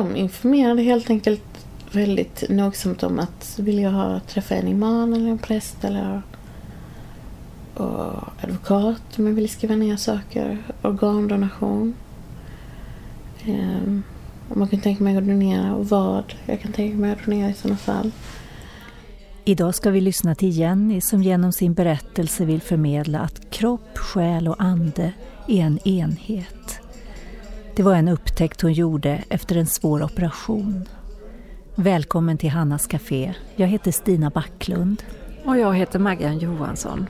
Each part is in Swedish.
De informerade helt enkelt väldigt nogsamt om att vill jag ha, träffa en imam eller en präst eller och advokat om jag ville skriva ner saker. Organdonation. Ehm, um, om man kan tänka mig att donera och vad jag kan tänka mig att donera i sådana fall. Idag ska vi lyssna till Jenny som genom sin berättelse vill förmedla att kropp, själ och ande är en enhet. Det var en upptäckt hon gjorde efter en svår operation. Välkommen till Hannas Café. Jag heter Stina Backlund. Och jag heter Maggan Johansson.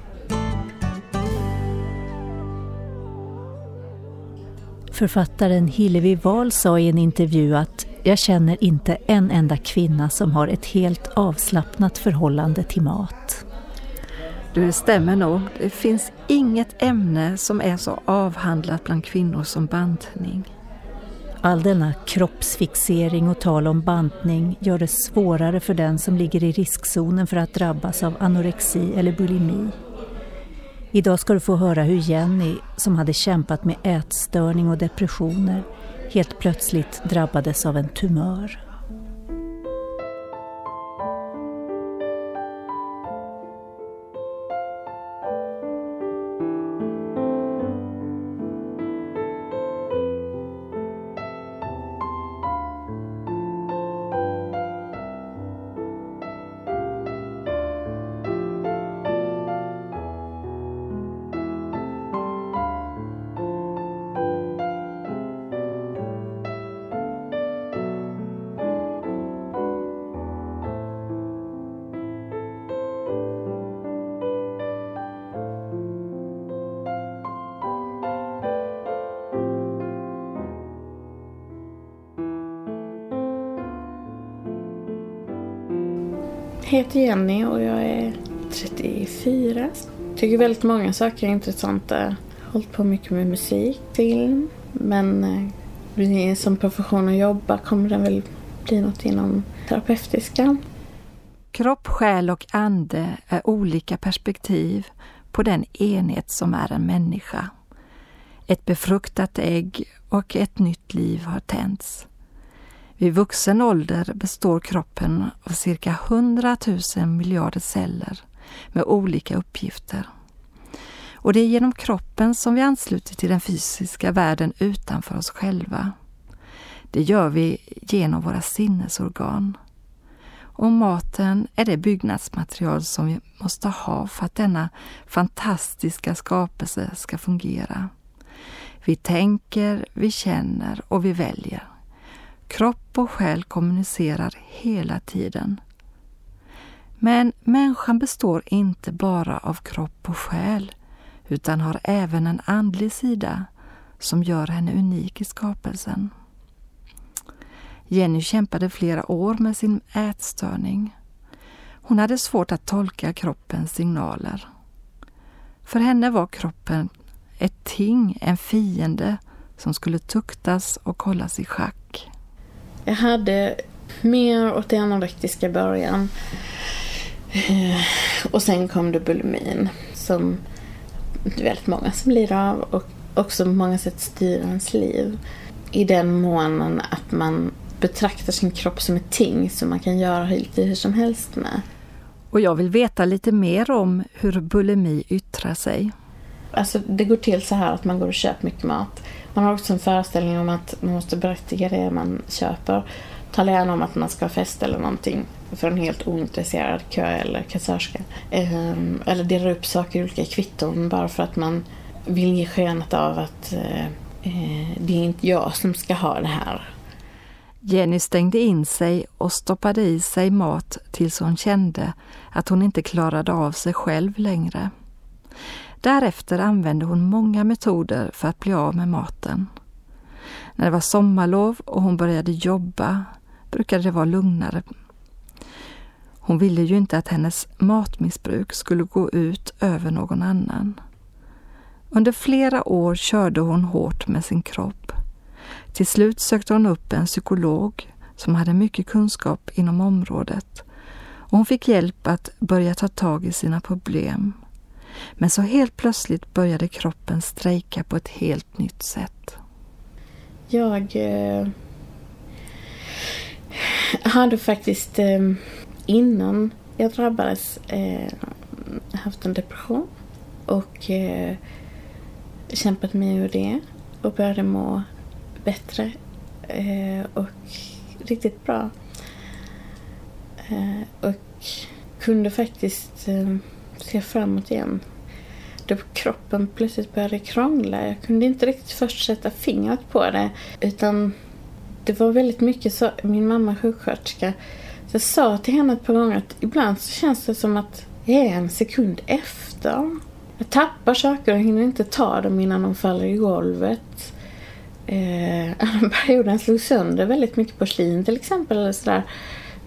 Författaren Hillevi Wahl sa i en intervju att jag känner inte en enda kvinna som har ett helt avslappnat förhållande till mat. Du, det stämmer nog. Det finns inget ämne som är så avhandlat bland kvinnor som bantning. All denna kroppsfixering och tal om bantning gör det svårare för den som ligger i riskzonen för att drabbas av anorexi eller bulimi. Idag ska du få höra hur Jenny, som hade kämpat med ätstörning och depressioner, helt plötsligt drabbades av en tumör. Heter Jenny och jag är 34. Tycker väldigt många saker är intressanta. Hållit på mycket med musik, film. Men eh, som profession att jobba kommer det väl bli något inom terapeutiska. Kropp, själ och ande är olika perspektiv på den enhet som är en människa. Ett befruktat ägg och ett nytt liv har tänts. Vid vuxen ålder består kroppen av cirka 100 000 miljarder celler med olika uppgifter. Och det är genom kroppen som vi ansluter till den fysiska världen utanför oss själva. Det gör vi genom våra sinnesorgan. Och maten är det byggnadsmaterial som vi måste ha för att denna fantastiska skapelse ska fungera. Vi tänker, vi känner och vi väljer. Kropp och själ kommunicerar hela tiden. Men människan består inte bara av kropp och själ utan har även en andlig sida som gör henne unik i skapelsen. Jenny kämpade flera år med sin ätstörning. Hon hade svårt att tolka kroppens signaler. För henne var kroppen ett ting, en fiende som skulle tuktas och hållas i schack. Jag hade mer åt det anorektiska början. Eh, och sen kom det bulimin som det är väldigt många som lider av och också på många sätt styr ens liv. I den månen att man betraktar sin kropp som ett ting som man kan göra lite hur som helst med. Och jag vill veta lite mer om hur bulimi yttrar sig. Alltså det går till så här att man går och köper mycket mat man har också en föreställning om att man måste berättiga det man köper. Tala gärna om att man ska ha fest eller någonting för en helt ointresserad kö eller kassörska. Ehm, eller dela upp saker i olika kvitton bara för att man vill ge skenet av att eh, eh, det är inte jag som ska ha det här. Jenny stängde in sig och stoppade i sig mat tills hon kände att hon inte klarade av sig själv längre. Därefter använde hon många metoder för att bli av med maten. När det var sommarlov och hon började jobba brukade det vara lugnare. Hon ville ju inte att hennes matmissbruk skulle gå ut över någon annan. Under flera år körde hon hårt med sin kropp. Till slut sökte hon upp en psykolog som hade mycket kunskap inom området och hon fick hjälp att börja ta tag i sina problem. Men så helt plötsligt började kroppen strejka på ett helt nytt sätt. Jag... Eh, hade faktiskt eh, innan jag drabbades eh, haft en depression och eh, kämpat mig ur det och började må bättre eh, och riktigt bra. Eh, och kunde faktiskt eh, ser se framåt igen. Då kroppen plötsligt började krångla. Jag kunde inte riktigt först sätta fingret på det utan det var väldigt mycket så. Min mamma är sjuksköterska. Så jag sa till henne ett par gånger att ibland så känns det som att jag är en sekund efter. Jag tappar saker och hinner inte ta dem innan de faller i golvet. Eh, den perioden slog sönder väldigt mycket porslin till exempel. Eller sådär.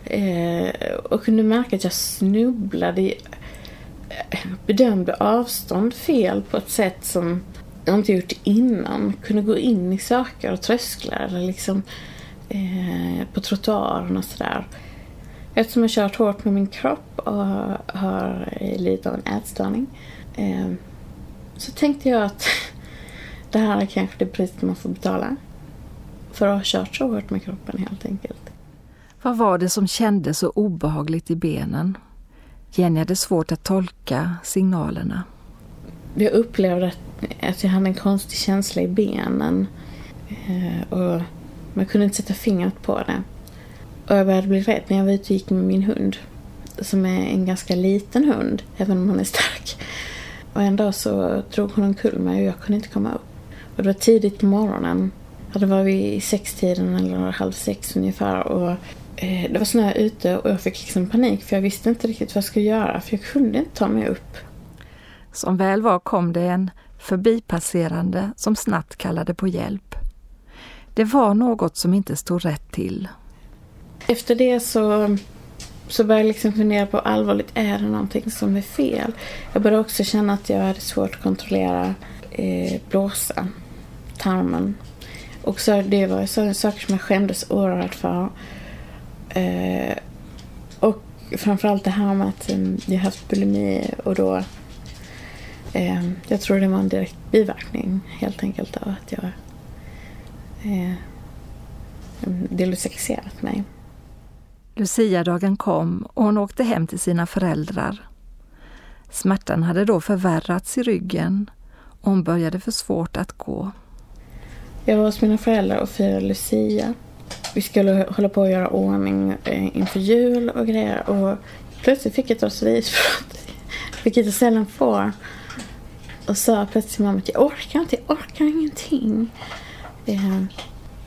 Eh, och kunde märka att jag snubblade i, bedömde avstånd fel på ett sätt som jag inte gjort innan. Kunde gå in i saker och trösklar eller liksom eh, på trottoaren och sådär. Eftersom jag kört hårt med min kropp och har lidit av en ätstörning eh, så tänkte jag att det här är kanske det priset man får betala för att ha kört så hårt med kroppen helt enkelt. Vad var det som kändes så obehagligt i benen? Jenny hade svårt att tolka signalerna. Jag upplevde att jag hade en konstig känsla i benen. Eh, och man kunde inte sätta fingret på det. Och jag började bli rädd när jag var ute och gick med min hund. Som är en ganska liten hund, även om hon är stark. Och en dag så drog hon omkull mig och jag kunde inte komma upp. Och det var tidigt på morgonen. Det var vid sextiden eller halv sex ungefär. Och det var snö ute och jag fick liksom panik för jag visste inte riktigt vad jag skulle göra för jag kunde inte ta mig upp. Som väl var kom det en förbipasserande som snabbt kallade på hjälp. Det var något som inte stod rätt till. Efter det så, så började jag liksom fundera på allvarligt, är det någonting som är fel? Jag började också känna att jag hade svårt att kontrollera eh, blåsa, tarmen. Och så det var så saker som jag skämdes oerhört för. Eh, och framförallt det här med att um, jag haft bulimi och då eh, jag tror det var en direkt biverkning helt enkelt av att jag eh, delosexierat mig. Lucia-dagen kom och hon åkte hem till sina föräldrar. Smärtan hade då förvärrats i ryggen och hon började få svårt att gå. Jag var hos mina föräldrar och firade Lucia. Vi skulle hålla på att göra ordning eh, inför jul och grejer och plötsligt fick jag ett raseriutbrott. Vilket jag sällan får. Och sa plötsligt till mamma att jag orkar inte, jag orkar ingenting. Eh,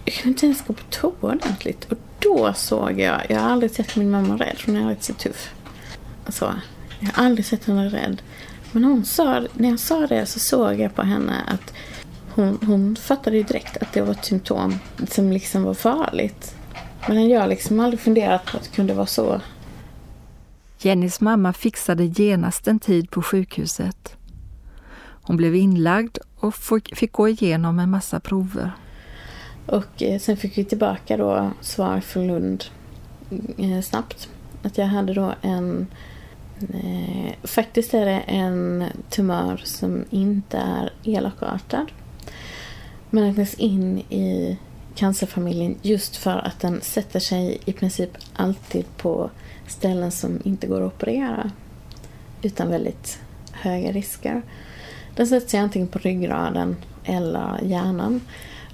jag kunde inte ens gå på toa ordentligt. Och då såg jag, jag har aldrig sett min mamma rädd, hon är rätt så tuff. Alltså, jag har aldrig sett henne rädd. Men hon sa, när jag sa det så såg jag på henne att hon, hon fattade ju direkt att det var ett symptom som liksom var farligt. Men jag liksom aldrig funderat på att det kunde vara så. Jennys mamma fixade genast en tid på sjukhuset. Hon blev inlagd och fick gå igenom en massa prover. Och eh, sen fick vi tillbaka då svar från Lund eh, snabbt. Att jag hade då en eh, Faktiskt är det en tumör som inte är elakartad. Men räknas in i cancerfamiljen just för att den sätter sig i princip alltid på ställen som inte går att operera. Utan väldigt höga risker. Den sätter sig antingen på ryggraden eller hjärnan.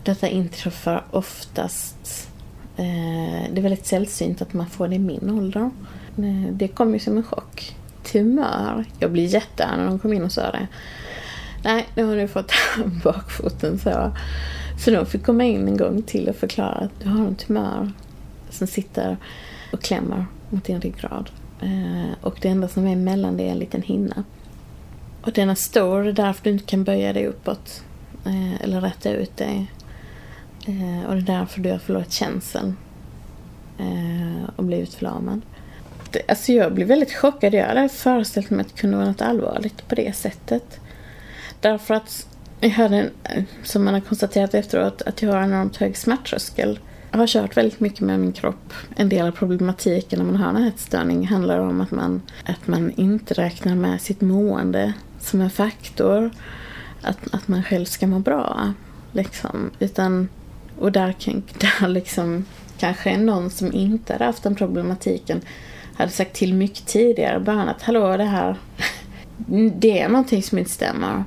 Detta inträffar oftast... Eh, det är väldigt sällsynt att man får det i min ålder. Eh, det kom ju som en chock. Tumör. Jag blev jättearg när de kom in och sa det. Nej, nu har du fått bakfoten så. Så de fick komma in en gång till och förklara att du har en tumör som sitter och klämmer mot din ryggrad. Eh, och det enda som är emellan det är en liten hinna. Och den är stor, det är därför du inte kan böja dig uppåt. Eh, eller rätta ut dig. Eh, och det är därför du har förlorat känseln. Och blivit förlamad. Alltså jag blev väldigt chockad. Jag hade föreställt mig att det kunde vara något allvarligt på det sättet. Därför att jag hade, en, som man har konstaterat efteråt, att jag har en enormt hög smärttröskel. Jag har kört väldigt mycket med min kropp. En del av problematiken när man har en ätstörning handlar om att man, att man inte räknar med sitt mående som en faktor. Att, att man själv ska må bra. Liksom. Utan och där kan, där liksom kanske någon som inte hade haft den problematiken hade sagt till mycket tidigare bara att hallå det här, det är någonting som inte stämmer.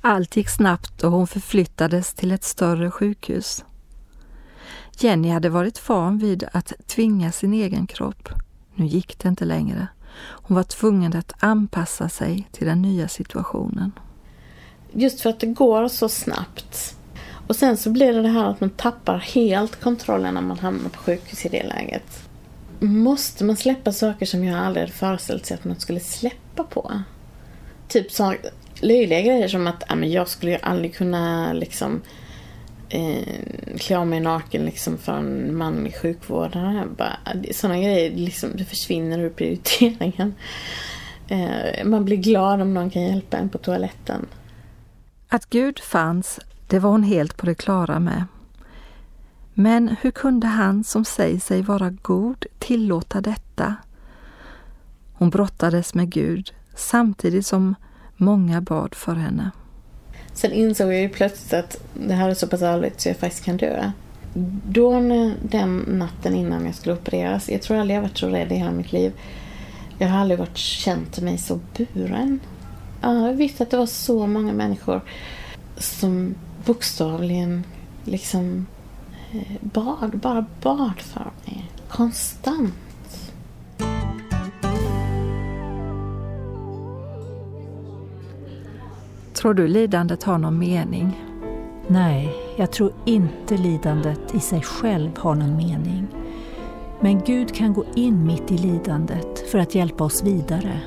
Allt gick snabbt och hon förflyttades till ett större sjukhus. Jenny hade varit van vid att tvinga sin egen kropp. Nu gick det inte längre. Hon var tvungen att anpassa sig till den nya situationen. Just för att det går så snabbt. Och sen så blir det det här att man tappar helt kontrollen när man hamnar på sjukhus i det läget. Måste man släppa saker som jag aldrig hade föreställt sig att man skulle släppa på? Typ löjliga grejer som att ja, men jag skulle ju aldrig kunna liksom eh, klä av mig naken liksom för en manlig sjukvårdare. Sådana grejer liksom, det försvinner ur prioriteringen. Eh, man blir glad om någon kan hjälpa en på toaletten. Att Gud fanns, det var hon helt på det klara med. Men hur kunde han som säger sig vara god tillåta detta? Hon brottades med Gud samtidigt som många bad för henne. Sen insåg jag ju plötsligt att det här är så pass allvarligt så jag faktiskt kan dö. Då den natten innan jag skulle opereras, jag tror aldrig jag varit så rädd i hela mitt liv. Jag har aldrig varit känt mig så buren. Ja, jag visste att det var så många människor som bokstavligen liksom eh, bad, bara bad för mig. Konstant. Tror du lidandet har någon mening? Nej, jag tror inte lidandet i sig själv har någon mening. Men Gud kan gå in mitt i lidandet för att hjälpa oss vidare.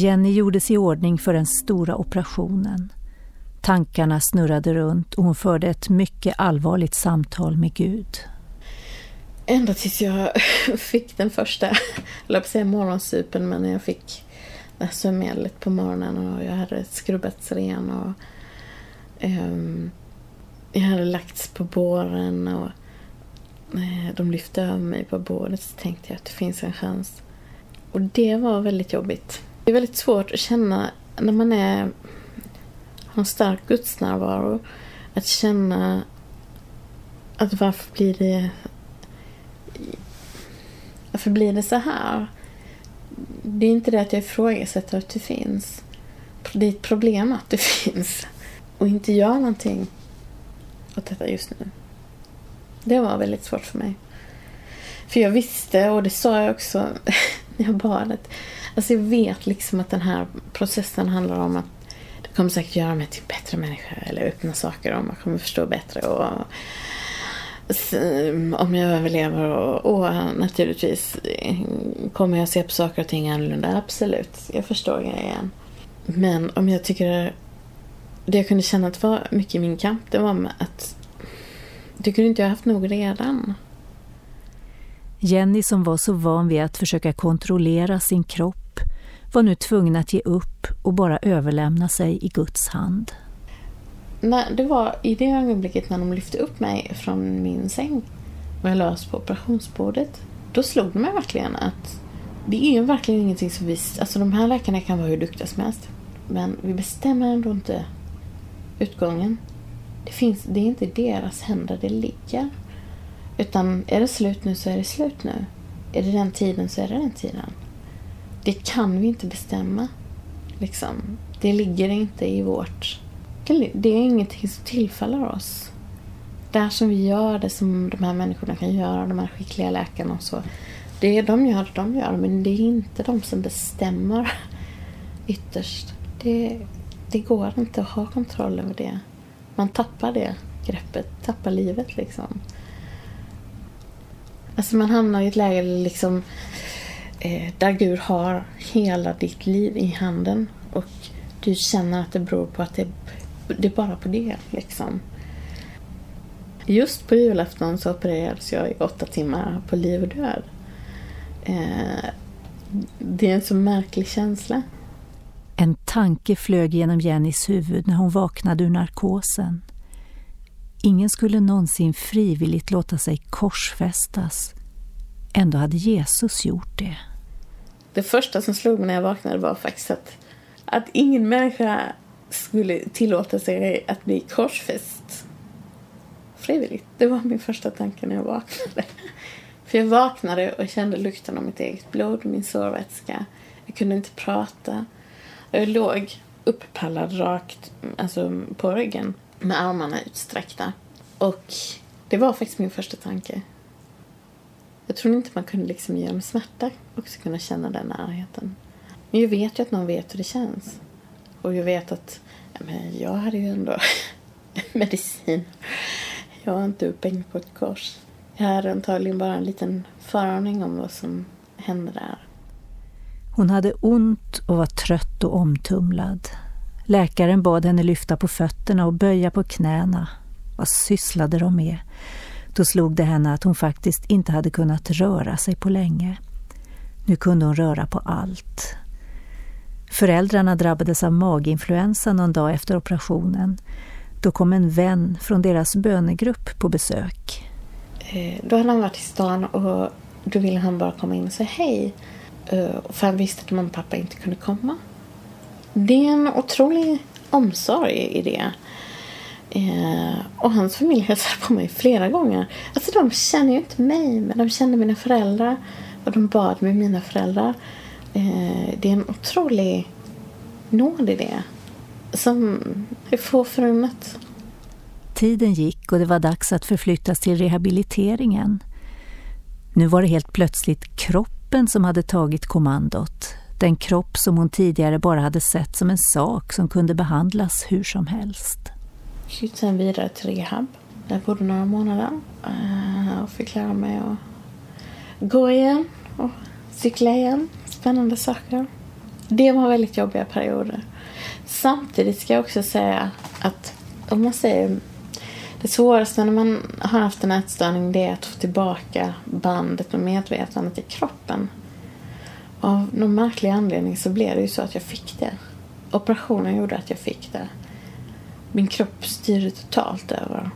Jenny gjordes i ordning för den stora operationen. Tankarna snurrade runt och hon förde ett mycket allvarligt samtal med Gud. Ända tills jag fick den första, jag säga morgonsupen, men när jag fick det här sömnmedlet på morgonen och jag hade skrubbats ren och um, jag hade lagts på båren och uh, de lyfte över mig på bordet så tänkte jag att det finns en chans. Och det var väldigt jobbigt. Det är väldigt svårt att känna när man är, har en stark gudsnärvaro. Att känna att varför blir det varför blir det så här? Det är inte det att jag ifrågasätter att det finns. Det är ett problem att det finns. Och inte gör någonting åt detta just nu. Det var väldigt svårt för mig. För jag visste, och det sa jag också när jag bad, att Alltså jag vet liksom att den här processen handlar om att det kommer säkert göra mig till en bättre människa eller öppna saker och man kommer förstå bättre och om jag överlever och, och naturligtvis kommer jag se på saker och ting annorlunda. Absolut, jag förstår grejen. Men om jag tycker det jag kunde känna att var mycket i min kamp det var att du kunde inte jag haft nog redan. Jenny som var så van vid att försöka kontrollera sin kropp var nu tvungen att ge upp och bara överlämna sig i Guds hand. När det var i det ögonblicket när de lyfte upp mig från min säng och jag lös på operationsbordet. Då slog det mig verkligen att det är verkligen ingenting som vi... Alltså de här läkarna kan vara hur duktiga som helst. Men vi bestämmer ändå inte utgången. Det, finns, det är inte i deras händer det ligger. Utan är det slut nu så är det slut nu. Är det den tiden så är det den tiden. Det kan vi inte bestämma. Liksom. Det ligger inte i vårt... Det är ingenting som tillfaller oss. Det som vi gör, det som de här människorna kan göra, de här skickliga läkarna och så. Det är de gör det de gör, men det är inte de som bestämmer ytterst. Det, det går inte att ha kontroll över det. Man tappar det greppet, tappar livet liksom. Alltså man hamnar i ett läge liksom, eh, där Gud har hela ditt liv i handen och du känner att det beror på att det, det är bara på det. Liksom. Just på julafton så opererades jag i åtta timmar på liv och död. Eh, det är en så märklig känsla. En tanke flög genom Jennys huvud när hon vaknade ur narkosen. Ingen skulle någonsin frivilligt låta sig korsfästas. Ändå hade Jesus gjort det. Det första som slog mig när jag vaknade var faktiskt att, att ingen människa skulle tillåta sig att bli korsfäst frivilligt. Det var min första tanke när jag vaknade. För jag vaknade och kände lukten av mitt eget blod, min sårvätska. Jag kunde inte prata. Jag låg upppallad rakt alltså på ryggen med armarna utsträckta. Och det var faktiskt min första tanke. Jag trodde inte man kunde liksom genom smärta också kunna känna den närheten. Men jag vet ju att någon vet hur det känns. Och jag vet att ja, men jag hade ju ändå medicin. Jag var inte upphängd på ett kors. Jag hade antagligen bara en liten föraning om vad som hände där. Hon hade ont och var trött och omtumlad. Läkaren bad henne lyfta på fötterna och böja på knäna. Vad sysslade de med? Då slog det henne att hon faktiskt inte hade kunnat röra sig på länge. Nu kunde hon röra på allt. Föräldrarna drabbades av maginfluensa någon dag efter operationen. Då kom en vän från deras bönegrupp på besök. Eh, då hade han varit i stan och då ville han bara komma in och säga hej. Eh, för han visste att mamma och pappa inte kunde komma. Det är en otrolig omsorg i det. Eh, och hans familj hälsade på mig flera gånger. Alltså de känner ju inte mig, men de känner mina föräldrar. Och de bad med mina föräldrar. Eh, det är en otrolig nåd i det. Som är få förunnat. Tiden gick och det var dags att förflyttas till rehabiliteringen. Nu var det helt plötsligt kroppen som hade tagit kommandot. Den kropp som hon tidigare bara hade sett som en sak som kunde behandlas hur som helst. Jag gick sen vidare till rehab. Där jag bodde några månader och fick lära mig att gå igen och cykla igen. Spännande saker. Det var väldigt jobbiga perioder. Samtidigt ska jag också säga att om man säger det svåraste när man har haft en ätstörning det är att få tillbaka bandet och medvetandet i kroppen. Av någon märklig anledning så blev det ju så att jag fick det. Operationen gjorde att jag fick det. Min kropp styrde totalt över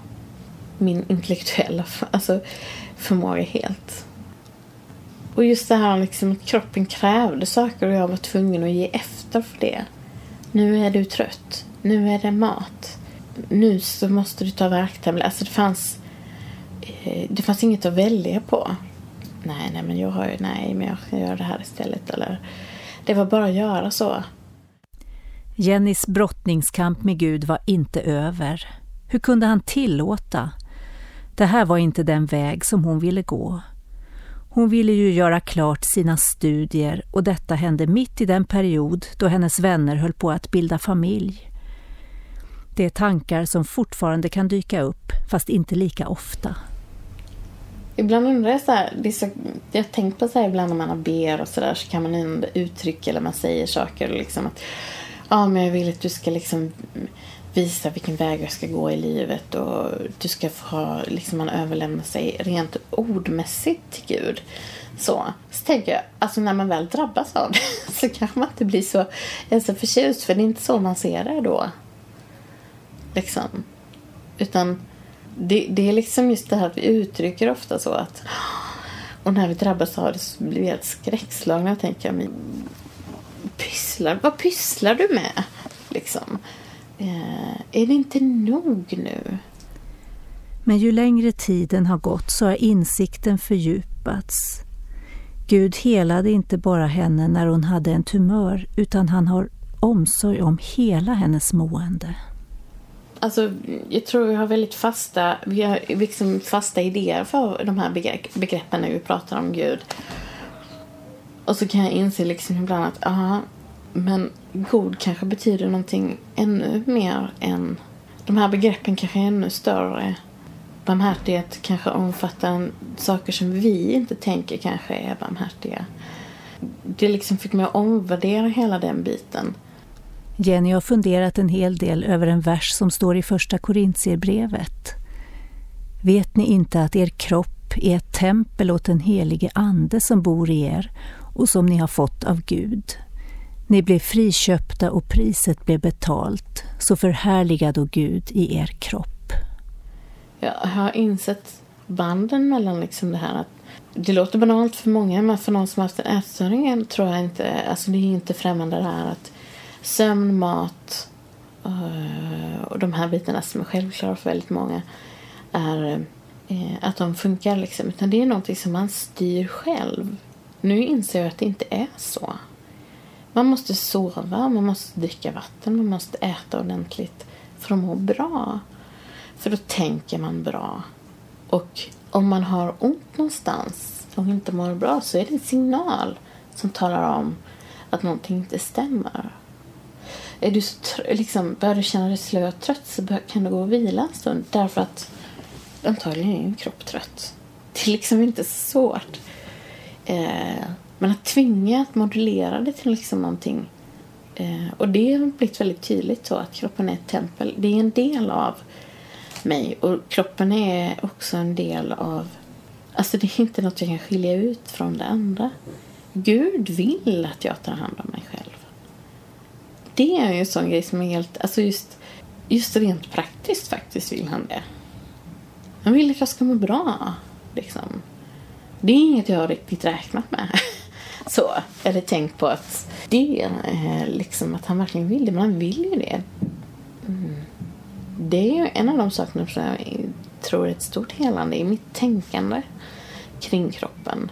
min intellektuella alltså, förmåga helt. Och just det här liksom att kroppen krävde saker och jag var tvungen att ge efter för det. Nu är du trött. Nu är det mat. Nu så måste du ta värktabletter. Alltså det fanns, eh, det fanns inget att välja på nej, nej, men jag har ju, nej, men jag kan göra det här istället. Eller, det var bara att göra så. Jennys brottningskamp med Gud var inte över. Hur kunde han tillåta? Det här var inte den väg som hon ville gå. Hon ville ju göra klart sina studier och detta hände mitt i den period då hennes vänner höll på att bilda familj. Det är tankar som fortfarande kan dyka upp, fast inte lika ofta. Ibland undrar jag så här, det är så, jag har tänkt på så här ibland när man har ber och sådär så kan man uttrycka eller man säger saker liksom att ja men jag vill att du ska liksom visa vilken väg jag ska gå i livet och du ska få ha, liksom man överlämnar sig rent ordmässigt till Gud. Så, så tänker jag, alltså när man väl drabbas av det så kanske man inte blir så, är så förtjust för det är inte så man ser det då. Liksom. Utan det, det är liksom just det här att vi uttrycker ofta så att och när vi drabbas av det så blir vi helt skräckslagna och tänker men pysslar, vad pysslar du med? Liksom. Eh, är det inte nog nu? Men ju längre tiden har gått så har insikten fördjupats. Gud helade inte bara henne när hon hade en tumör utan han har omsorg om hela hennes mående. Alltså, jag tror vi har väldigt fasta, vi har liksom fasta idéer för de här begreppen när vi pratar om Gud. Och så kan jag inse liksom ibland att, aha, men god kanske betyder någonting ännu mer än... De här begreppen kanske är ännu större. Barmhärtighet kanske omfattar saker som vi inte tänker kanske är barmhärtiga. Det liksom fick mig att omvärdera hela den biten. Jenny har funderat en hel del över en vers som står i första Korintierbrevet. Vet ni inte att er kropp är ett tempel åt den helige Ande som bor i er och som ni har fått av Gud? Ni blev friköpta och priset blev betalt, så förhärliga då Gud i er kropp. Jag har insett banden mellan liksom det här att det låter banalt för många, men för någon som har haft en ätstörning tror jag inte, alltså det är inte främmande det här att sömn, mat eh, och de här bitarna som är självklara för väldigt många är eh, att de funkar liksom. Utan det är någonting som man styr själv. Nu inser jag att det inte är så. Man måste sova, man måste dricka vatten, man måste äta ordentligt för att må bra. För då tänker man bra. Och om man har ont någonstans och inte mår bra så är det en signal som talar om att någonting inte stämmer. Är du så liksom, börjar du känna dig slö och trött så kan du gå och vila en stund därför att antagligen är din kropp trött. Det är liksom inte så svårt. Eh, men att tvinga att modulera det till liksom någonting eh, och det har blivit väldigt tydligt så att kroppen är ett tempel. Det är en del av mig och kroppen är också en del av Alltså det är inte något jag kan skilja ut från det andra. Gud vill att jag tar hand om mig själv. Det är ju en sån grej som är helt, alltså just, just rent praktiskt faktiskt vill han det. Han vill att jag ska må bra. Liksom. Det är inget jag har riktigt räknat med. Så, eller tänkt på att det är eh, liksom att han verkligen vill det, men han vill ju det. Mm. Det är ju en av de sakerna som jag tror är ett stort helande i mitt tänkande kring kroppen.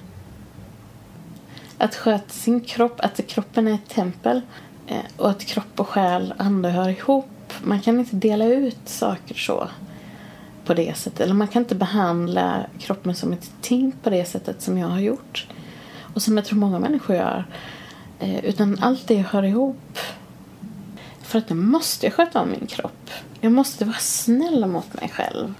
Att sköta sin kropp, att kroppen är ett tempel Eh, och att kropp och själ, ande hör ihop. Man kan inte dela ut saker så på det sättet. Eller man kan inte behandla kroppen som ett ting på det sättet som jag har gjort. Och som jag tror många människor gör. Eh, utan allt det hör ihop. För att nu måste jag sköta om min kropp. Jag måste vara snäll mot mig själv.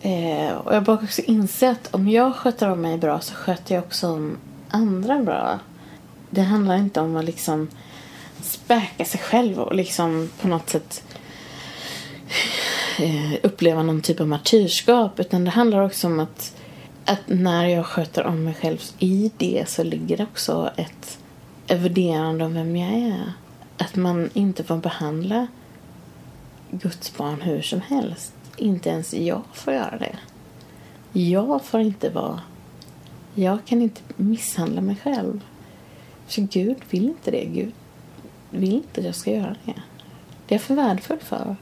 Eh, och jag börjar också inse att om jag sköter om mig bra så sköter jag också om andra bra. Det handlar inte om att liksom späka sig själv och liksom på något sätt eh, uppleva någon typ av martyrskap. Utan det handlar också om att, att när jag sköter om mig själv i det så ligger det också ett, ett värderande av vem jag är. Att man inte får behandla Guds barn hur som helst. Inte ens jag får göra det. Jag får inte vara... Jag kan inte misshandla mig själv. För Gud vill inte det. Gud vill inte att jag ska göra det. Det är jag för värdefull för.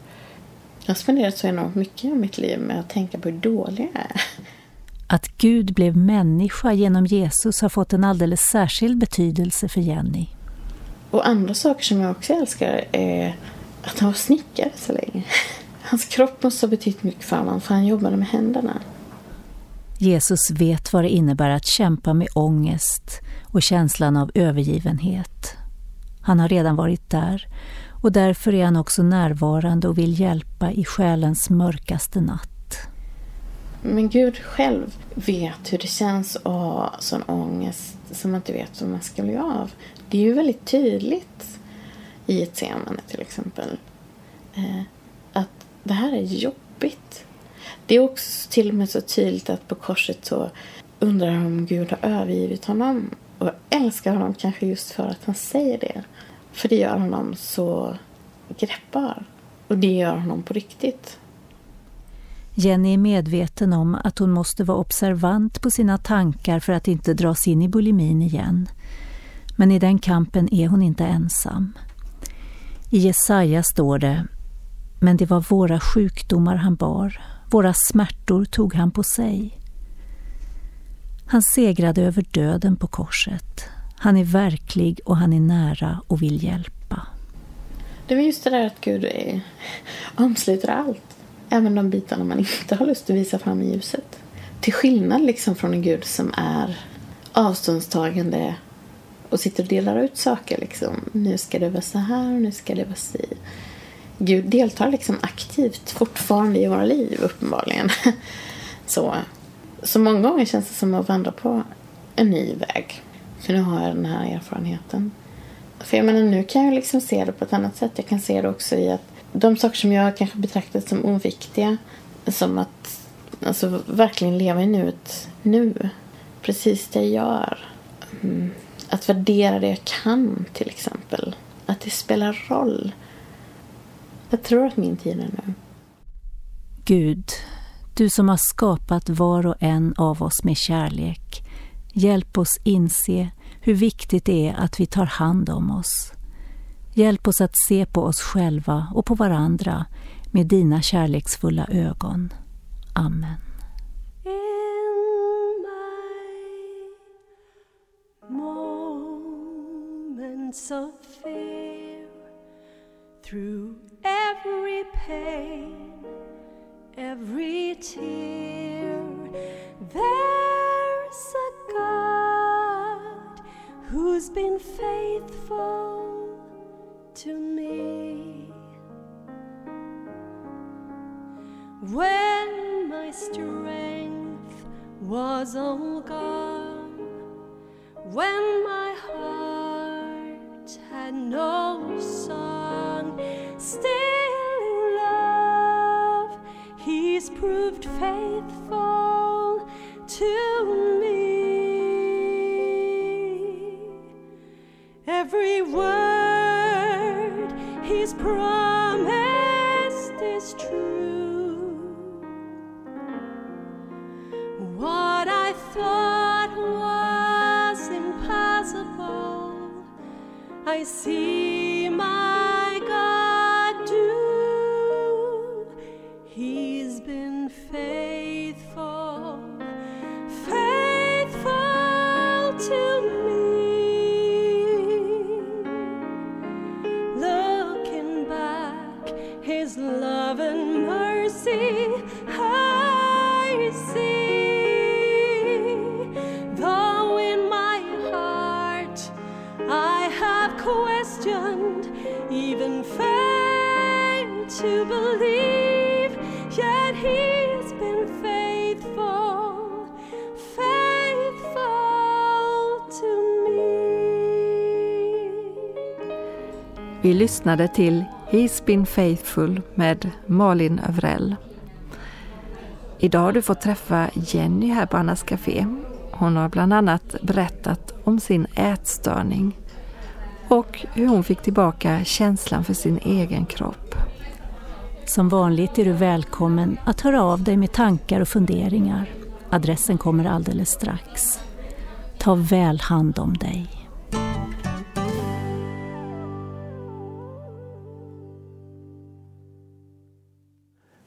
Jag har spenderat så enormt mycket av mitt liv med att tänka på hur dålig jag är. Att Gud blev människa genom Jesus har fått en alldeles särskild betydelse för Jenny. Och andra saker som jag också älskar är att han var snickare så länge. Hans kropp måste ha betytt mycket för honom för han jobbade med händerna. Jesus vet vad det innebär att kämpa med ångest och känslan av övergivenhet. Han har redan varit där och därför är han också närvarande och vill hjälpa i själens mörkaste natt. Men Gud själv vet hur det känns att ha sån ångest som man inte vet vad man ska bli av. Det är ju väldigt tydligt i ett semane till exempel. Eh, att det här är jobbigt. Det är också till och med så tydligt att på korset så undrar han om Gud har övergivit honom. Och jag älskar honom kanske just för att han säger det. För det gör honom så greppbar. Och det gör honom på riktigt. Jenny är medveten om att hon måste vara observant på sina tankar för att inte dras in i bulimin igen. Men i den kampen är hon inte ensam. I Jesaja står det Men det var våra sjukdomar han bar, våra smärtor tog han på sig. Han segrade över döden på korset. Han är verklig och han är nära och vill hjälpa. Det var just det där att Gud är, omsluter allt. Även de bitarna man inte har lust att visa fram i ljuset. Till skillnad liksom från en Gud som är avståndstagande och sitter och delar ut saker. Liksom. Nu ska det vara så här och nu ska det vara si. Gud deltar liksom aktivt fortfarande i våra liv uppenbarligen. Så, så många gånger känns det som att vandra på en ny väg. För nu har jag den här erfarenheten. För jag menar, nu kan jag liksom se det på ett annat sätt. Jag kan se det också i att de saker som jag kanske betraktat som oviktiga, som att alltså, verkligen leva i nuet nu. Precis det jag gör. Mm. Att värdera det jag kan, till exempel. Att det spelar roll. Jag tror att min tid är nu. Gud, du som har skapat var och en av oss med kärlek. Hjälp oss inse hur viktigt det är att vi tar hand om oss. Hjälp oss att se på oss själva och på varandra med dina kärleksfulla ögon. Amen. moments of fear through every pain, every tear. There's a God who's been faithful to me. When my strength was all gone, when my heart had no song, still He's proved faithful to me. Every word He's promised is true. What I thought was impossible, I see my Vi lyssnade till He's been faithful med Malin Övrell. Idag har du fått träffa Jenny här på Annas Café. Hon har bland annat berättat om sin ätstörning och hur hon fick tillbaka känslan för sin egen kropp. Som vanligt är du välkommen att höra av dig med tankar och funderingar. Adressen kommer alldeles strax. Ta väl hand om dig.